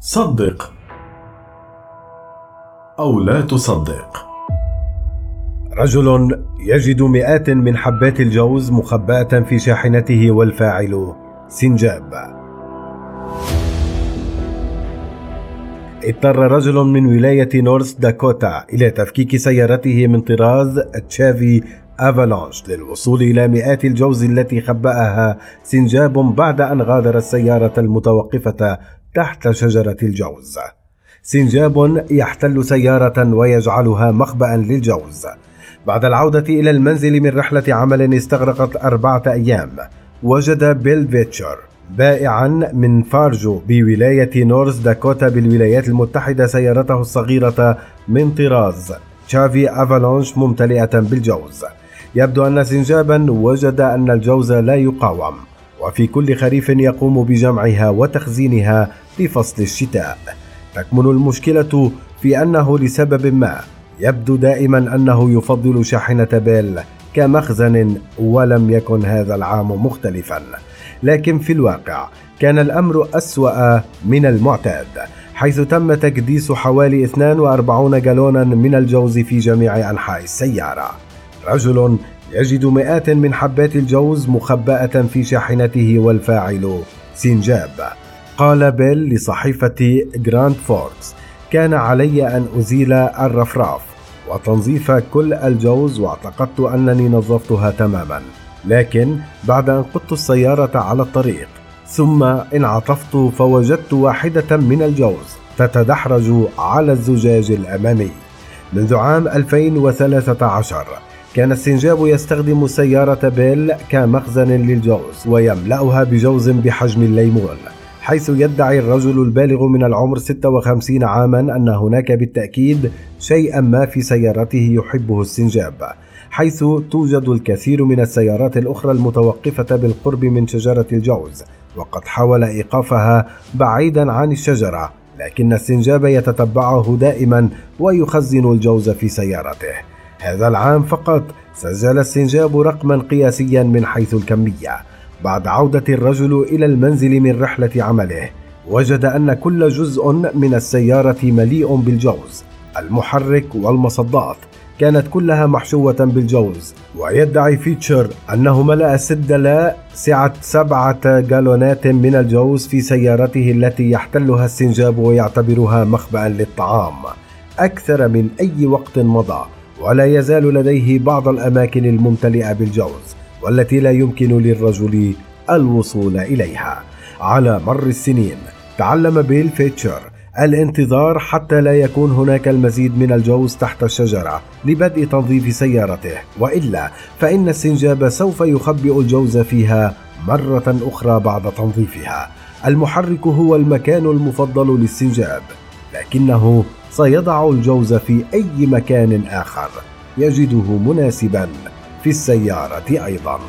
صدق أو لا تصدق. رجل يجد مئات من حبات الجوز مخبأة في شاحنته والفاعل سنجاب. اضطر رجل من ولاية نورث داكوتا إلى تفكيك سيارته من طراز تشافي أفالانش للوصول إلى مئات الجوز التي خبأها سنجاب بعد أن غادر السيارة المتوقفة تحت شجرة الجوز. سنجاب يحتل سيارة ويجعلها مخبأ للجوز. بعد العودة إلى المنزل من رحلة عمل استغرقت أربعة أيام، وجد بيل فيتشر بائعا من فارجو بولاية نورث داكوتا بالولايات المتحدة سيارته الصغيرة من طراز Chevy Avalanche ممتلئة بالجوز يبدو أن سنجابا وجد أن الجوز لا يقاوم وفي كل خريف يقوم بجمعها وتخزينها لفصل الشتاء. تكمن المشكلة في أنه لسبب ما يبدو دائما أنه يفضل شاحنة بيل كمخزن ولم يكن هذا العام مختلفا. لكن في الواقع كان الأمر أسوأ من المعتاد حيث تم تكديس حوالي 42 جالونا من الجوز في جميع أنحاء السيارة. رجل يجد مئات من حبات الجوز مخبأة في شاحنته والفاعل سنجاب. قال بيل لصحيفة جراند فوركس كان علي أن أزيل الرفراف وتنظيف كل الجوز واعتقدت أنني نظفتها تماما لكن بعد أن قدت السيارة على الطريق ثم انعطفت فوجدت واحدة من الجوز تتدحرج على الزجاج الأمامي. منذ عام 2013 كان السنجاب يستخدم سيارة بيل كمخزن للجوز ويملأها بجوز بحجم الليمون حيث يدعي الرجل البالغ من العمر 56 عاما أن هناك بالتأكيد شيئا ما في سيارته يحبه السنجاب حيث توجد الكثير من السيارات الأخرى المتوقفة بالقرب من شجرة الجوز وقد حاول إيقافها بعيدا عن الشجرة لكن السنجاب يتتبعه دائما ويخزن الجوز في سيارته. هذا العام فقط سجل السنجاب رقما قياسيا من حيث الكمية. بعد عودة الرجل إلى المنزل من رحلة عمله وجد أن كل جزء من السيارة مليء بالجوز. المحرك والمصدات كانت كلها محشوة بالجوز ويدعي فيتشر أنه ملأ سدلاء سعة سبعة جالونات من الجوز في سيارته التي يحتلها السنجاب ويعتبرها مخبأ للطعام. أكثر من أي وقت مضى ولا يزال لديه بعض الأماكن الممتلئة بالجوز والتي لا يمكن للرجل الوصول إليها. على مر السنين تعلم بيل فيتشر الانتظار حتى لا يكون هناك المزيد من الجوز تحت الشجرة لبدء تنظيف سيارته. وإلا فإن السنجاب سوف يخبئ الجوز فيها مرة أخرى بعد تنظيفها. المحرك هو المكان المفضل للسنجاب لكنه سيضع الجوز في أي مكان آخر يجده مناسبا في السيارة أيضا.